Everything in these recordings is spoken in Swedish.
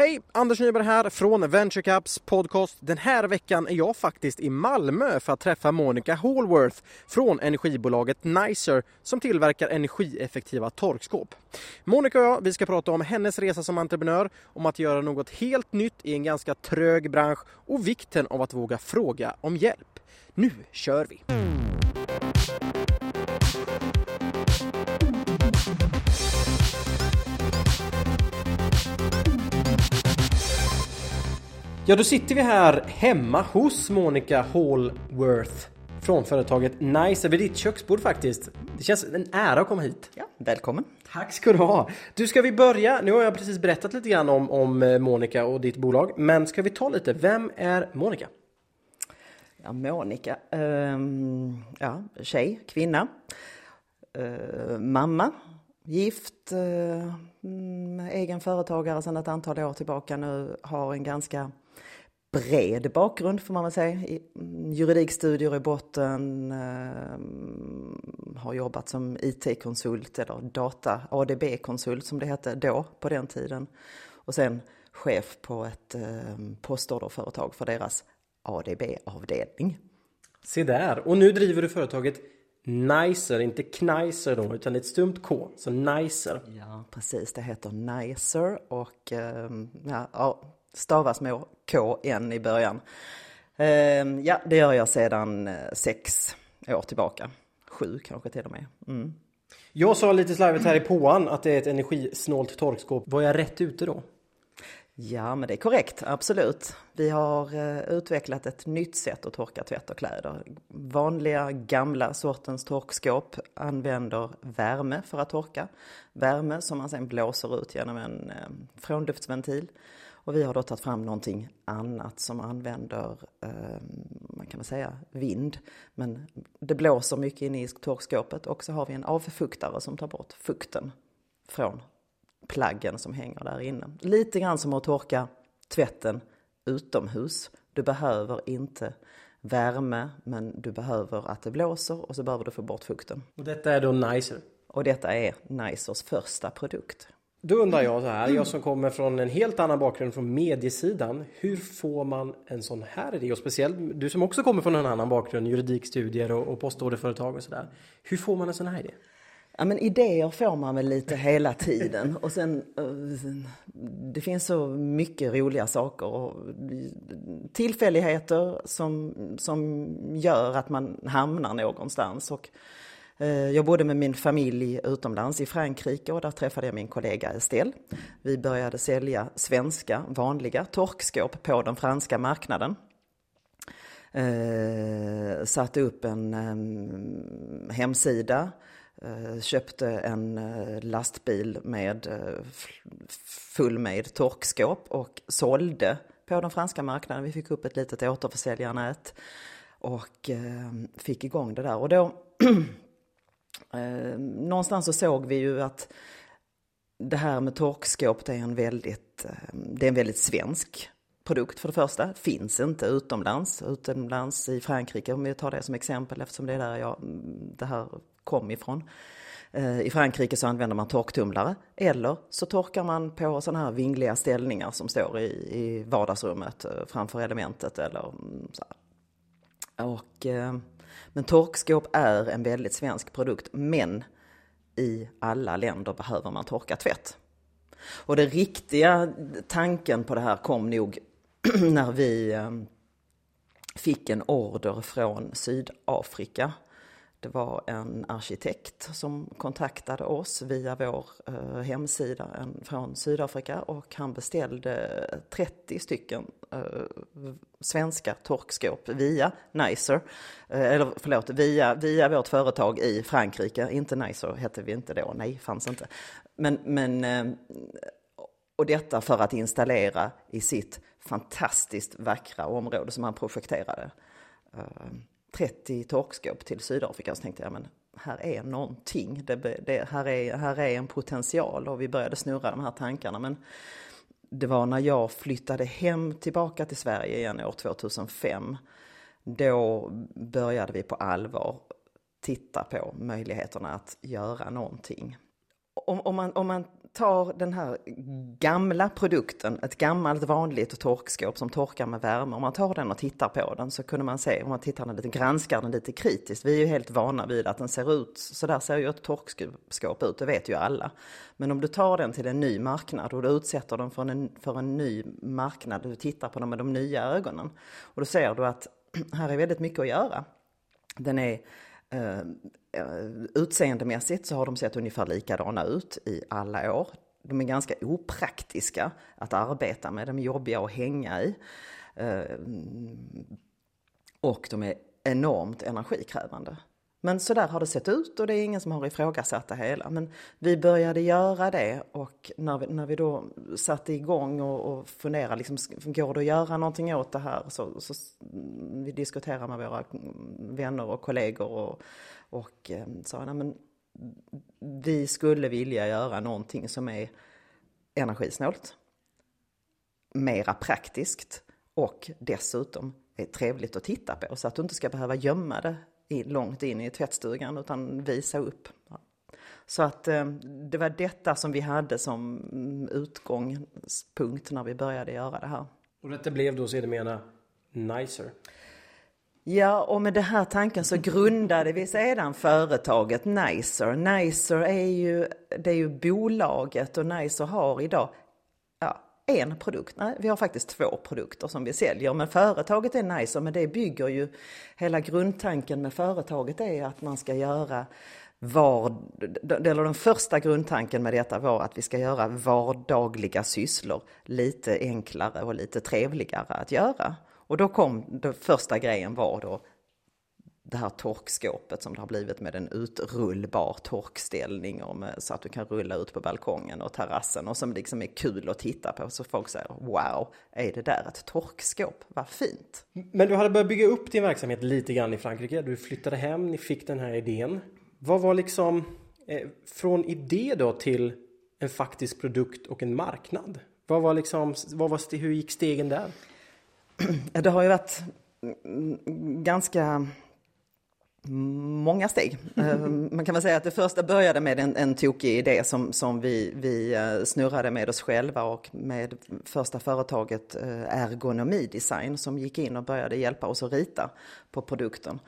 Hej! Anders Nyberg här från VentureCaps podcast. Den här veckan är jag faktiskt i Malmö för att träffa Monica Hallworth från energibolaget Nicer som tillverkar energieffektiva torkskåp. Monica och jag vi ska prata om hennes resa som entreprenör, om att göra något helt nytt i en ganska trög bransch och vikten av att våga fråga om hjälp. Nu kör vi! Ja, då sitter vi här hemma hos Monica Hallworth från företaget Nice vid ditt köksbord faktiskt. Det känns en ära att komma hit. Ja, välkommen. Tack ska du ha. Du, ska vi börja? Nu har jag precis berättat lite grann om, om eh, Monica och ditt bolag, men ska vi ta lite? Vem är Monica? Ja, Monica, um, ja, tjej, kvinna, uh, mamma, gift, uh, egen företagare sedan ett antal år tillbaka nu, har en ganska bred bakgrund får man väl säga. Mm, juridikstudier i botten, eh, har jobbat som IT-konsult eller data ADB-konsult som det hette då på den tiden. Och sen chef på ett eh, postorderföretag för deras ADB-avdelning. Se där, och nu driver du företaget Nicer, inte Kniser då, utan ett stumt K, så Nicer. Ja, precis, det heter Nicer och eh, ja, stavas med KN i början. Ehm, ja, det gör jag sedan eh, sex år tillbaka. Sju kanske till och med. Mm. Jag sa lite slarvigt här i påan att det är ett energisnålt torkskåp. Var jag rätt ute då? Ja, men det är korrekt, absolut. Vi har uh, utvecklat ett nytt sätt att torka tvätt och kläder. Vanliga gamla sortens torkskåp använder värme för att torka. Värme som man sen blåser ut genom en uh, frånluftsventil. Och vi har då tagit fram någonting annat som använder, eh, man kan väl säga vind, men det blåser mycket inne i torkskåpet och så har vi en avfuktare som tar bort fukten från plaggen som hänger där inne. Lite grann som att torka tvätten utomhus. Du behöver inte värme, men du behöver att det blåser och så behöver du få bort fukten. Och detta är då Nicer? Och detta är Nicers första produkt. Då undrar jag så här, jag som kommer från en helt annan bakgrund från mediesidan. Hur får man en sån här idé? Och speciellt du som också kommer från en annan bakgrund, juridikstudier och, och postorderföretag och sådär. Hur får man en sån här idé? Ja men idéer får man väl lite hela tiden och sen eh, det finns så mycket roliga saker och tillfälligheter som, som gör att man hamnar någonstans. Och Eh, jag bodde med min familj utomlands i Frankrike och där träffade jag min kollega Estelle. Vi började sälja svenska vanliga torkskåp på den franska marknaden. Eh, satte upp en eh, hemsida, eh, köpte en eh, lastbil med eh, full med torkskåp och sålde på den franska marknaden. Vi fick upp ett litet återförsäljarnät och eh, fick igång det där. Och då Eh, någonstans så såg vi ju att det här med torkskåp det är en väldigt, eh, det är en väldigt svensk produkt för det första. Finns inte utomlands, utomlands i Frankrike om vi tar det som exempel eftersom det är där jag, mm, det här kom ifrån. Eh, I Frankrike så använder man torktumlare eller så torkar man på sådana här vingliga ställningar som står i, i vardagsrummet eh, framför elementet eller mm, så här. Och men torkskåp är en väldigt svensk produkt, men i alla länder behöver man torka tvätt. Och den riktiga tanken på det här kom nog när vi eh, fick en order från Sydafrika det var en arkitekt som kontaktade oss via vår eh, hemsida en, från Sydafrika och han beställde 30 stycken eh, svenska torkskåp via Nicer, eh, eller förlåt, via, via vårt företag i Frankrike. Inte Nicer hette vi inte då, nej, fanns inte. Men, men eh, och detta för att installera i sitt fantastiskt vackra område som han projekterade. Eh, 30 torkskåp till Sydafrika så tänkte jag men här är någonting, det, det, här, är, här är en potential och vi började snurra de här tankarna. Men det var när jag flyttade hem tillbaka till Sverige igen år 2005. Då började vi på allvar titta på möjligheterna att göra någonting. Om, om, man, om man tar den här gamla produkten, ett gammalt vanligt torkskåp som torkar med värme, om man tar den och tittar på den så kunde man se, om man tittar den lite, granskar den lite kritiskt, vi är ju helt vana vid att den ser ut, så där ser ju ett torkskåp ut, det vet ju alla. Men om du tar den till en ny marknad och du utsätter den för en, för en ny marknad, du tittar på den med de nya ögonen, och då ser du att här är väldigt mycket att göra. Den är Eh, eh, utseendemässigt så har de sett ungefär likadana ut i alla år. De är ganska opraktiska att arbeta med, de är jobbiga att hänga i. Eh, och de är enormt energikrävande. Men så där har det sett ut och det är ingen som har ifrågasatt det hela. Men vi började göra det och när vi, när vi då satte igång och, och funderade, liksom, går det att göra någonting åt det här? Så, så mm, vi diskuterade med våra vänner och kollegor och, och eh, sa, nej men vi skulle vilja göra någonting som är energisnålt, mera praktiskt och dessutom är trevligt att titta på så att du inte ska behöva gömma det långt in i tvättstugan utan visa upp. Så att eh, det var detta som vi hade som utgångspunkt när vi började göra det här. Och detta blev då sedermera Nicer? Ja, och med den här tanken så grundade vi sedan företaget Nicer. Nicer är ju, det är ju bolaget och Nicer har idag en produkt. Nej, vi har faktiskt två produkter som vi säljer. Men företaget är nice, men det bygger ju, hela grundtanken med företaget är att man ska göra var, eller den första grundtanken med detta var att vi ska göra vardagliga sysslor lite enklare och lite trevligare att göra. Och då kom, den första grejen var då det här torkskåpet som det har blivit med en utrullbar torkställning och med, så att du kan rulla ut på balkongen och terrassen och som liksom är kul att titta på. Så folk säger wow, är det där ett torkskåp? Vad fint! Men du hade börjat bygga upp din verksamhet lite grann i Frankrike. Du flyttade hem, ni fick den här idén. Vad var liksom eh, från idé då till en faktisk produkt och en marknad? Vad var liksom, vad var, hur gick stegen där? Det har ju varit ganska många steg. Ehm, man kan väl säga att det första började med en, en tokig idé som, som vi, vi eh, snurrade med oss själva och med första företaget eh, Ergonomi Design som gick in och började hjälpa oss att rita på produkten.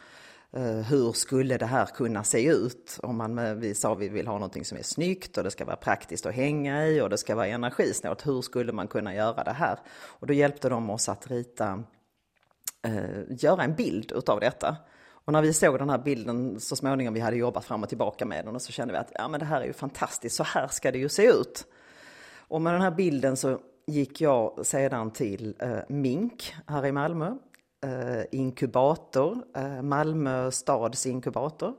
Eh, hur skulle det här kunna se ut? Om man, vi sa vi vill ha någonting som är snyggt och det ska vara praktiskt att hänga i och det ska vara energisnålt. Hur skulle man kunna göra det här? Och då hjälpte de oss att rita, göra en bild utav detta. Och när vi såg den här bilden så småningom, vi hade jobbat fram och tillbaka med den och så kände vi att ja men det här är ju fantastiskt, så här ska det ju se ut. Och med den här bilden så gick jag sedan till eh, Mink här i Malmö, eh, inkubator, eh, Malmö stads inkubator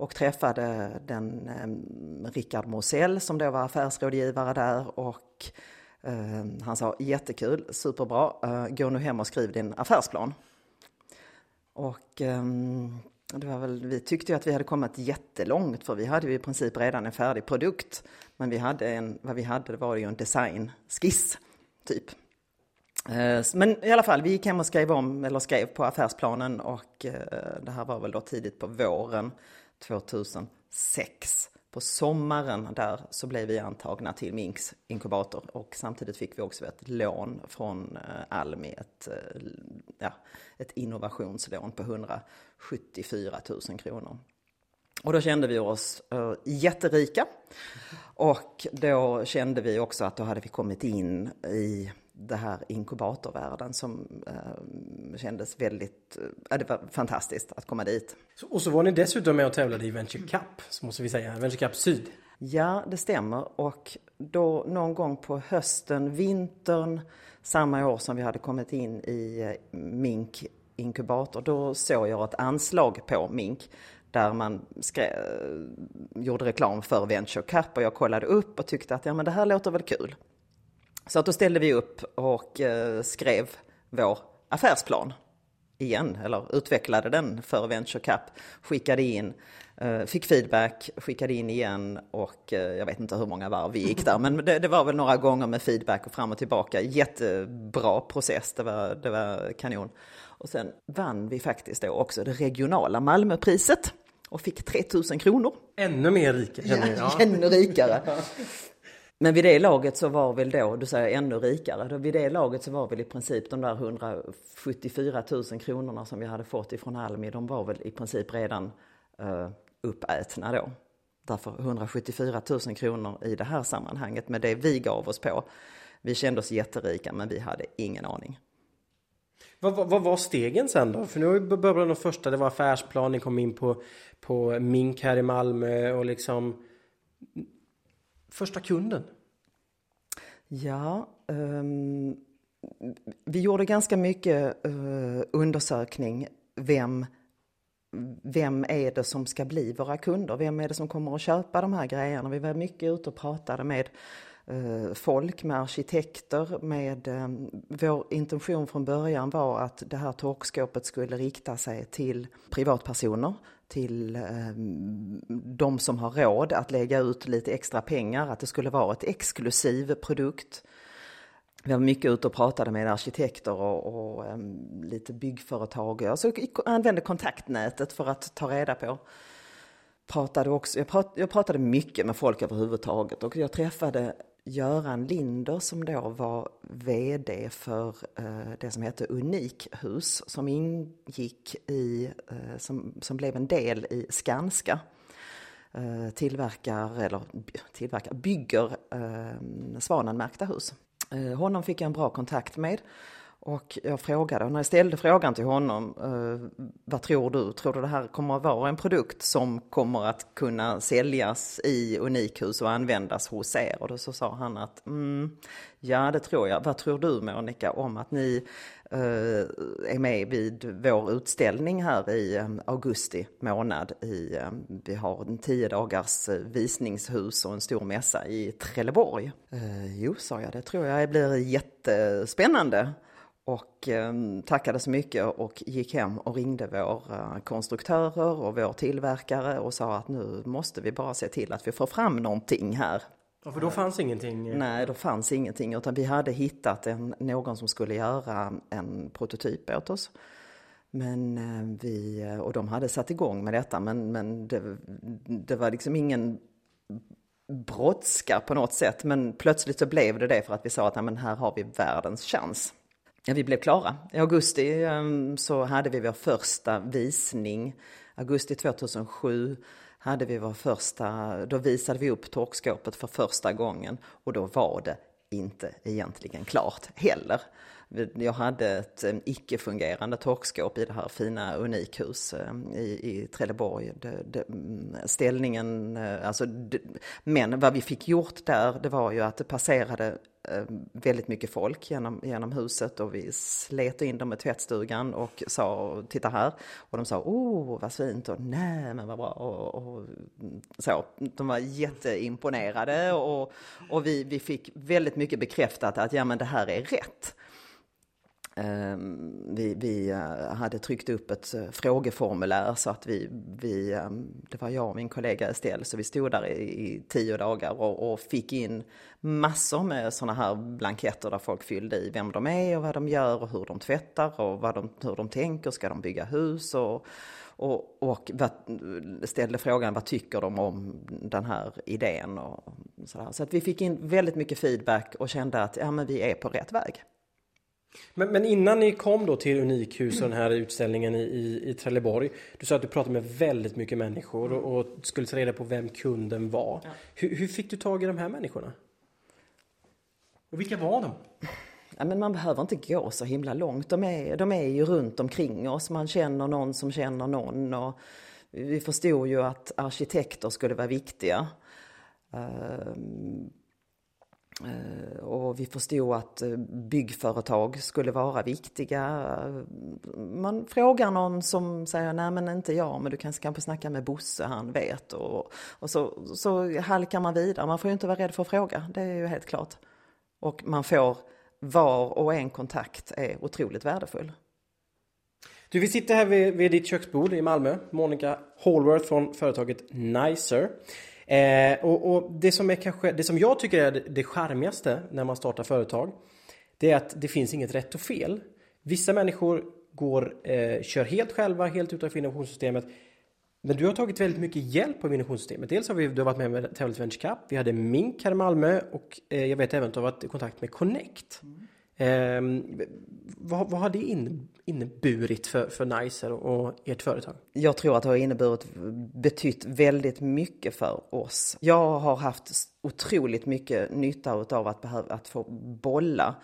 och träffade den eh, Rickard Mosell som då var affärsrådgivare där och eh, han sa jättekul, superbra, eh, gå nu hem och skriv din affärsplan. Och um, det var väl, vi tyckte ju att vi hade kommit jättelångt för vi hade ju i princip redan en färdig produkt. Men vi hade en, vad vi hade var ju en designskiss, typ. Eh, men i alla fall, vi gick hem och skrev om, eller skrev på affärsplanen och eh, det här var väl då tidigt på våren 2006 på sommaren där så blev vi antagna till Minks inkubator och samtidigt fick vi också ett lån från eh, Almi, ett, eh, ja, ett innovationslån på 174 000 kronor. Och då kände vi oss uh, jätterika. Och då kände vi också att då hade vi kommit in i det här inkubatorvärlden som eh, kändes väldigt, eh, det var fantastiskt att komma dit. Och så var ni dessutom med och tävlade i Venture Cup, så måste vi säga, Venture Cup Syd. Ja, det stämmer. Och då någon gång på hösten, vintern, samma år som vi hade kommit in i eh, Mink inkubator, då såg jag ett anslag på Mink där man skrev, gjorde reklam för Venture Cup och jag kollade upp och tyckte att ja, men det här låter väl kul. Så att då ställde vi upp och eh, skrev vår affärsplan igen, eller utvecklade den för Venture Cup, skickade in, eh, fick feedback, skickade in igen och eh, jag vet inte hur många varv vi gick där, men det, det, var väl några gånger med feedback och fram och tillbaka. Jättebra process, det var, det var kanon. Och sen vann vi faktiskt då också det regionala Malmöpriset och fick 3000 kronor. Ännu mer rika jag. Ja, ännu rikare. Men vid det laget så var väl då, du säger ännu rikare, då vid det laget så var väl i princip de där 174 000 kronorna som vi hade fått ifrån Almi, de var väl i princip redan uh, uppätna då. Därför 174 000 kronor i det här sammanhanget med det vi gav oss på. Vi kände oss jätterika men vi hade ingen aning. Vad, vad, vad var stegen sen då? För nu började de första, det var affärsplan, ni kom in på, på Mink här i Malmö och liksom första kunden? Ja, um, vi gjorde ganska mycket uh, undersökning. Vem, vem är det som ska bli våra kunder? Vem är det som kommer att köpa de här grejerna? Vi var mycket ute och pratade med uh, folk, med arkitekter, med um, vår intention från början var att det här torkskåpet skulle rikta sig till privatpersoner till eh, de som har råd att lägga ut lite extra pengar, att det skulle vara ett exklusiv produkt. Vi var mycket ute och pratade med arkitekter och, och um, lite byggföretag. Alltså, jag använde kontaktnätet för att ta reda på. Pratade också, jag, prat, jag pratade mycket med folk överhuvudtaget och jag träffade Göran Linder som då var VD för eh, det som hette Unikhus som ingick i, eh, som, som blev en del i Skanska. Eh, tillverkar, eller tillverkar, bygger Svanenmärkta hus. Honom fick jag en bra kontakt med och jag frågade, och när jag ställde frågan till honom, eh, vad tror du? Tror du det här kommer att vara en produkt som kommer att kunna säljas i Unikhus och användas hos er? Och då så sa han att, mm, ja det tror jag. Vad tror du Monica om att ni eh, är med vid vår utställning här i eh, augusti månad. I, eh, vi har en tio dagars eh, visningshus och en stor mässa i Trelleborg. Eh, jo, sa jag, det tror jag blir jättespännande. Och eh, tackade så mycket och gick hem och ringde våra eh, konstruktörer och vår tillverkare och sa att nu måste vi bara se till att vi får fram någonting här. Ja, för då fanns ingenting? Nej, då fanns ingenting utan vi hade hittat en, någon som skulle göra en prototyp åt oss. Men eh, vi, och de hade satt igång med detta men, men det, det var liksom ingen brådska på något sätt. Men plötsligt så blev det det för att vi sa att ja, men här har vi världens chans. Ja, vi blev klara. I augusti ehm, så hade vi vår första visning. Augusti 2007 hade vi vår första, då visade vi upp torkskåpet för första gången och då var det inte egentligen klart heller. Jag hade ett ehm, icke-fungerande torkskåp i det här fina Unikhus ehm, i, i Trelleborg. Det, det, mm, ställningen, eh, alltså, det, men vad vi fick gjort där, det var ju att det passerade Eh, väldigt mycket folk genom, genom huset och vi slet in dem i tvättstugan och sa titta här. Och de sa oh vad fint och nej men vad bra och, och så. De var jätteimponerade och, och vi, vi fick väldigt mycket bekräftat att ja men det här är rätt. Ehm, vi, vi, eh, hade tryckt upp ett eh, frågeformulär så att vi, vi, ehm, det var jag och min kollega Estelle, så vi stod där i, i tio dagar och, och, fick in massor med sådana här blanketter där folk fyllde i vem de är och vad de gör och hur de tvättar och vad de, hur de tänker, ska de bygga hus och, och, och ställde frågan vad tycker de om den här idén och sådär. Så att vi fick in väldigt mycket feedback och kände att ja, men vi är på rätt väg. Men, men, innan ni kom då till Unikhus och den här utställningen i, i, i Trelleborg. Du sa att du pratade med väldigt mycket människor och, och skulle ta reda på vem kunden var. Ja. Hur, hur, fick du tag i de här människorna? Och vilka var de? Ja, men man behöver inte gå så himla långt. De är, de är ju runt omkring oss. Man känner någon som känner någon. Och vi förstod ju att arkitekter skulle vara viktiga. Eh, och vi förstod att eh, byggföretag skulle vara viktiga. Man frågar någon som säger nej men inte jag men du kanske kan snacka med Bosse, han vet. Och, och så, så halkar man vidare. Man får ju inte vara rädd för att fråga, det är ju helt klart. Och man får var och en kontakt är otroligt värdefull. Du, vi sitter här vid, vid ditt köksbord i Malmö. Monica Hallworth från företaget Nicer. Eh, och, och, det som är kanske, det som jag tycker är det, det charmigaste när man startar företag Det är att det finns inget rätt och fel Vissa människor går, eh, kör helt själva, helt utanför innovationssystemet Men du har tagit väldigt mycket hjälp av innovationssystemet. Dels har vi, du har varit med med Tävlet Venture Cup, vi hade Mink här i Malmö och eh, jag vet även att du har varit i kontakt med Connect. Mm. Eh, vad, vad har det in, inneburit för, för Nicer och ert företag? Jag tror att det har inneburit, betytt väldigt mycket för oss. Jag har haft otroligt mycket nytta av att, behöva, att få bolla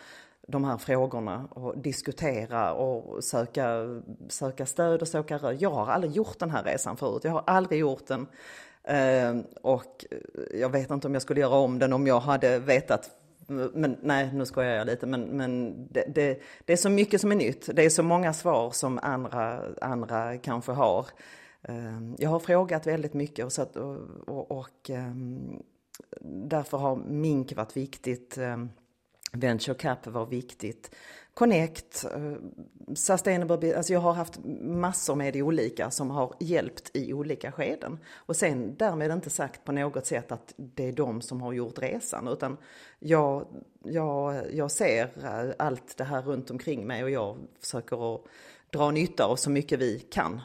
de här frågorna och diskutera och söka, söka stöd och söka röd. Jag har aldrig gjort den här resan förut. Jag har aldrig gjort den. Eh, och jag vet inte om jag skulle göra om den om jag hade vetat men nej, nu skojar jag lite, men, men det, det, det, är så mycket som är nytt. Det är så många svar som andra, andra kanske har. Ehm, jag har frågat väldigt mycket och, så att, och, och, och ehm, därför har MINK varit viktigt. Ehm, venture Cap var viktigt. Connect, eh, Sustainable, alltså jag har haft massor med olika som har hjälpt i olika skeden. Och sen därmed inte sagt på något sätt att det är de som har gjort resan utan jag, jag, jag ser eh, allt det här runt omkring mig och jag försöker att dra nytta av så mycket vi kan.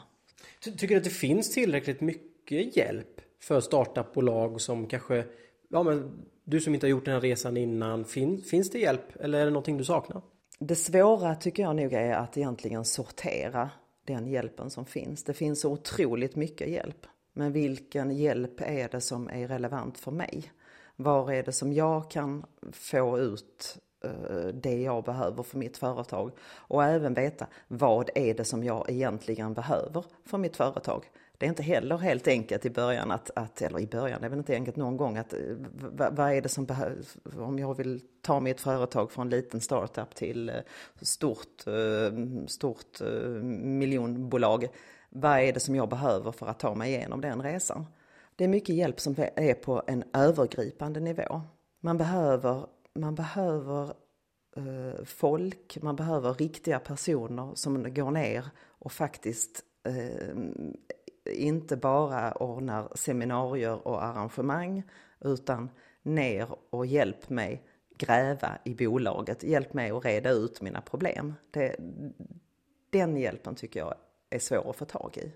Tycker du att det finns tillräckligt mycket hjälp för startupbolag som kanske, ja men du som inte har gjort den här resan innan, fin, finns det hjälp eller är det någonting du saknar? Det svåra tycker jag nog är att egentligen sortera den hjälpen som finns. Det finns så otroligt mycket hjälp. Men vilken hjälp är det som är relevant för mig? Var är det som jag kan få ut eh, det jag behöver för mitt företag? Och även veta vad är det som jag egentligen behöver för mitt företag? Det är inte heller helt enkelt i början att, att eller i början, det är väl inte enkelt någon gång att eh, vad, vad är det som behövs om jag vill ta mitt företag från liten startup till eh, stort, eh, stort miljonbolag. Vad är det som jag behöver för att ta mig igenom den resan? Det är mycket hjälp som är på en övergripande nivå. Man behöver, man behöver folk, man behöver riktiga personer som går ner och faktiskt inte bara ordnar seminarier och arrangemang utan ner och hjälp mig gräva i bolaget, hjälp mig att reda ut mina problem. Det, den hjälpen tycker jag är svår att få tag i.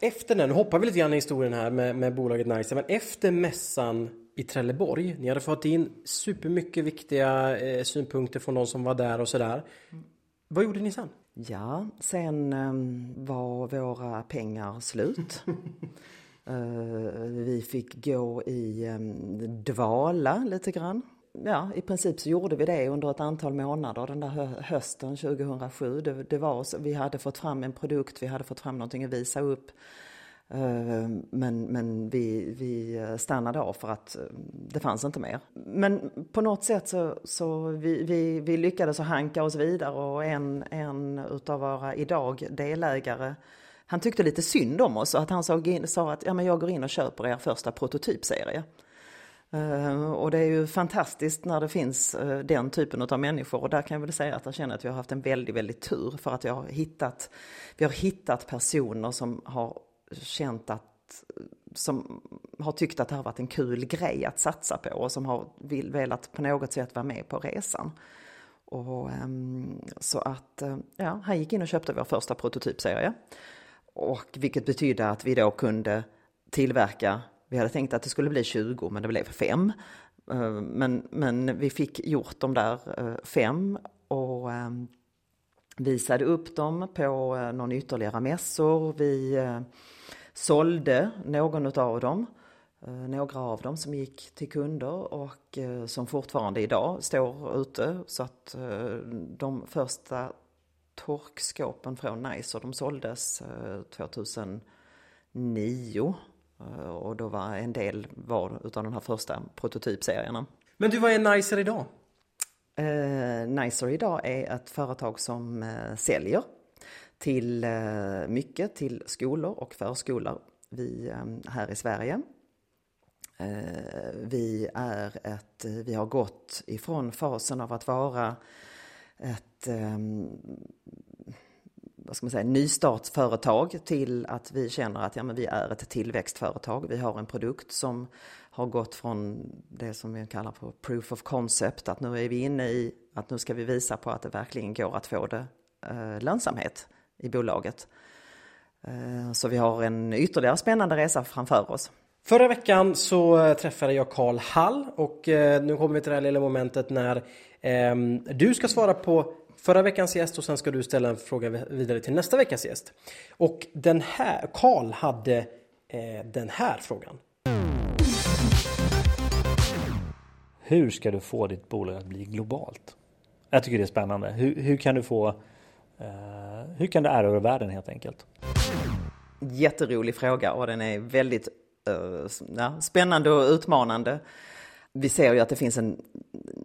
Efter den, nu hoppar vi lite grann i historien här med, med bolaget Nice, men efter mässan i Trelleborg, ni hade fått in supermycket viktiga eh, synpunkter från de som var där och sådär. Mm. Vad gjorde ni sen? Ja, sen um, var våra pengar slut. uh, vi fick gå i um, dvala lite grann. Ja, i princip så gjorde vi det under ett antal månader den där hösten 2007. Det, det var så, vi hade fått fram en produkt, vi hade fått fram någonting att visa upp. Eh, men, men vi, vi eh, stannade av för att eh, det fanns inte mer. Men på något sätt så, så vi, vi, vi lyckades hanka oss vidare och en, en utav våra idag delägare han tyckte lite synd om oss och att han in, sa att ja, men jag går in och köper er första prototypserie. Uh, och det är ju fantastiskt när det finns uh, den typen av människor och där kan jag väl säga att jag känner att vi har haft en väldigt, väldigt tur för att jag har hittat, vi har hittat personer som har känt att som har tyckt att det har varit en kul grej att satsa på och som har vill, velat på något sätt vara med på resan. Och, ehm, så att, eh, ja, han gick in och köpte vår första prototypserie. Och vilket betydde att vi då kunde tillverka, vi hade tänkt att det skulle bli 20 men det blev 5. Eh, men, men vi fick gjort de där uh, fem och ehm, visade upp dem på någon ytterligare mässor. Vi sålde någon av dem, eh, några av dem som gick till kunder och eh, som fortfarande idag står ute. Så att eh, de första torkskåpen från Nicer de såldes 2009 och då var en del var utav de här första prototypserierna. Men du, vad är Nicer idag? Eh, Nicer idag är ett företag som eh, säljer till eh, mycket till skolor och förskolor vi, eh, här i Sverige. Eh, vi, är ett, vi har gått ifrån fasen av att vara ett vad ska man säga, nystartsföretag till att vi känner att ja, men vi är ett tillväxtföretag. Vi har en produkt som har gått från det som vi kallar för proof of concept, att nu är vi inne i att nu ska vi visa på att det verkligen går att få det eh, lönsamhet i bolaget. Eh, så vi har en ytterligare spännande resa framför oss. Förra veckan så eh, träffade jag Karl Hall och eh, nu kommer vi till det här lilla momentet när eh, du ska svara på förra veckans gäst och sen ska du ställa en fråga vidare till nästa veckas gäst. Och den här, Karl hade den här frågan. Hur ska du få ditt bolag att bli globalt? Jag tycker det är spännande. Hur, hur kan du få Eh, hur kan det erövra världen helt enkelt? Jätterolig fråga och den är väldigt uh, ja, spännande och utmanande. Vi ser ju att det finns en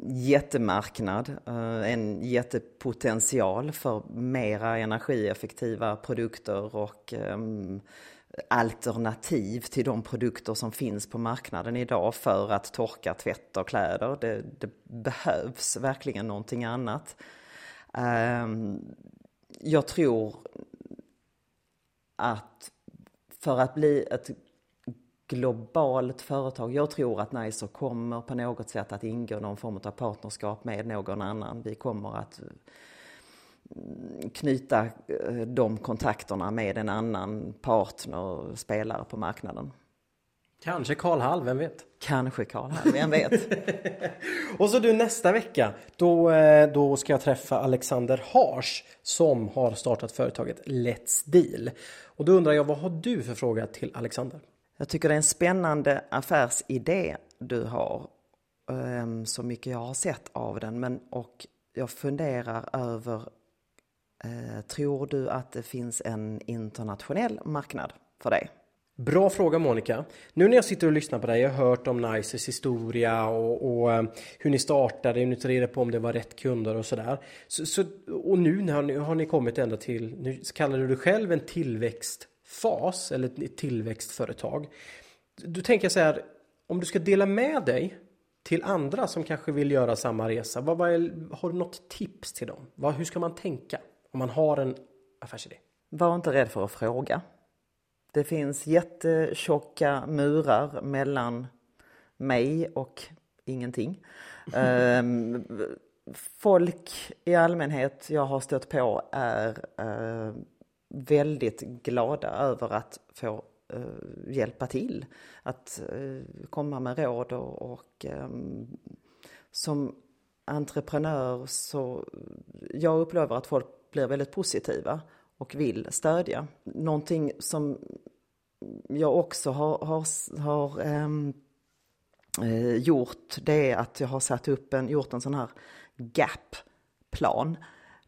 jättemarknad, uh, en jättepotential för mera energieffektiva produkter och um, alternativ till de produkter som finns på marknaden idag för att torka, tvätt och kläder. Det, det behövs verkligen någonting annat. Ehm, jag tror att för att bli ett globalt företag, jag tror att Nicer kommer på något sätt att ingå någon form av partnerskap med någon annan. Vi kommer att mm, knyta eh, de kontakterna med en annan partner, spelare på marknaden. Kanske Karl Hall, vem vet? Kanske Karl Hall, vem vet? och så du nästa vecka, då, eh, då ska jag träffa Alexander Hars som har startat företaget Let's Deal. Och då undrar jag, vad har du för fråga till Alexander? Jag tycker det är en spännande affärsidé du har. Ehm, så mycket jag har sett av den, men och jag funderar över Eh, tror du att det finns en internationell marknad för det? Bra fråga Monica. Nu när jag sitter och lyssnar på dig, jag har hört om Nices historia och, och eh, hur ni startade, hur ni tog reda på om det var rätt kunder och sådär. Så, så, och nu har ni, har ni kommit ända till, nu kallar du dig själv en tillväxtfas eller ett tillväxtföretag. Då tänker jag så här, om du ska dela med dig till andra som kanske vill göra samma resa, vad, vad är, har du något tips till dem? Vad, hur ska man tänka? Om man har en affärsidé. Var inte rädd för att fråga. Det finns jättetjocka murar mellan mig och ingenting. um, folk i allmänhet jag har stött på är uh, väldigt glada över att få uh, hjälpa till. Att uh, komma med råd och, um, som entreprenör så jag upplever att folk blir väldigt positiva och vill stödja. Någonting som jag också har, har, har ehm, eh, gjort det är att jag har satt upp en, gjort en sån här gap-plan.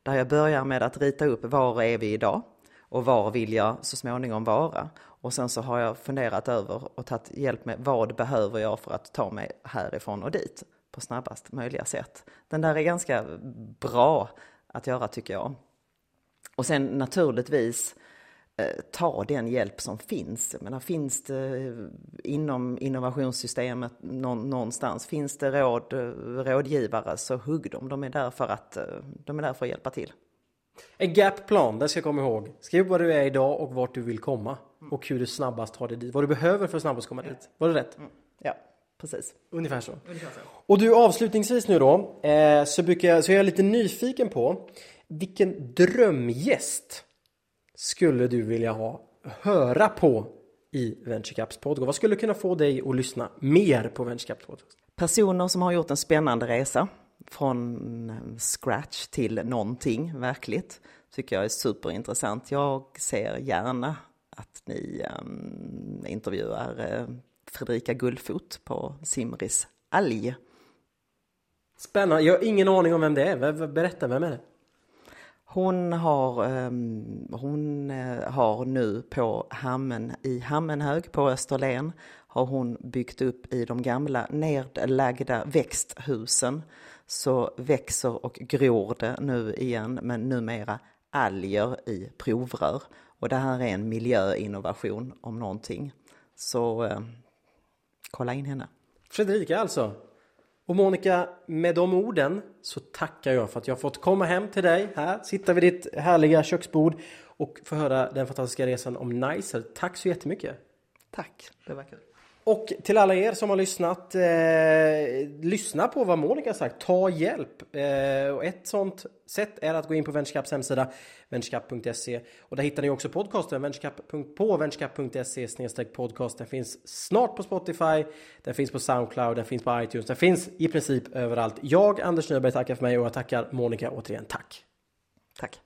Där jag börjar med att rita upp var är vi idag och var vill jag så småningom vara. Och sen så har jag funderat över och tagit hjälp med vad behöver jag för att ta mig härifrån och dit på snabbast möjliga sätt. Den där är ganska bra att göra tycker jag. Och sen naturligtvis eh, ta den hjälp som finns. Jag menar, finns det inom innovationssystemet någonstans, finns det råd, rådgivare så hugg dem. De är där för att, eh, de är där för att hjälpa till. En gap-plan, det ska jag komma ihåg. Skriv vad du är idag och vart du vill komma. Och hur du snabbast tar dig dit. Vad du behöver för att snabbast komma dit. Var det rätt? Mm. Ja, precis. Ungefär så. Ungefär så. Och du avslutningsvis nu då, eh, så, brukar jag, så är jag lite nyfiken på vilken drömgäst skulle du vilja ha höra på i VentureCaps podcast? Vad skulle kunna få dig att lyssna mer på VentureCaps podcast? Personer som har gjort en spännande resa från eh, scratch till någonting verkligt tycker jag är superintressant. Jag ser gärna att ni um, intervjuar uh, Fredrika Gullfot på Simris Alg. Spännande, jag har ingen aning om vem det är. Berätta, vem är det? Hon har, ehm, hon eh, har nu på Hammen, i Hammenhög på Österlen har hon byggt upp i de gamla nedlagda växthusen så växer och gror det nu igen men numera alger i provrör. Och det här är en miljöinnovation om någonting. Så eh, kolla in henne. Fredrika alltså? Och Monica, med de orden så tackar jag för att jag fått komma hem till dig här, sitta vid ditt härliga köksbord och få höra den fantastiska resan om Nicer. Tack så jättemycket! Tack, det var kul! Och till alla er som har lyssnat, eh, lyssna på vad Monica har sagt. Ta hjälp. Eh, och ett sånt sätt är att gå in på Venturecaps hemsida, venturecap.se. Och där hittar ni också podcasten, venturecap. på venturecap.se podcast. Den finns snart på Spotify, den finns på Soundcloud, den finns på iTunes, den finns i princip överallt. Jag, Anders Nyberg, tackar för mig och jag tackar Monica återigen. Tack! Tack!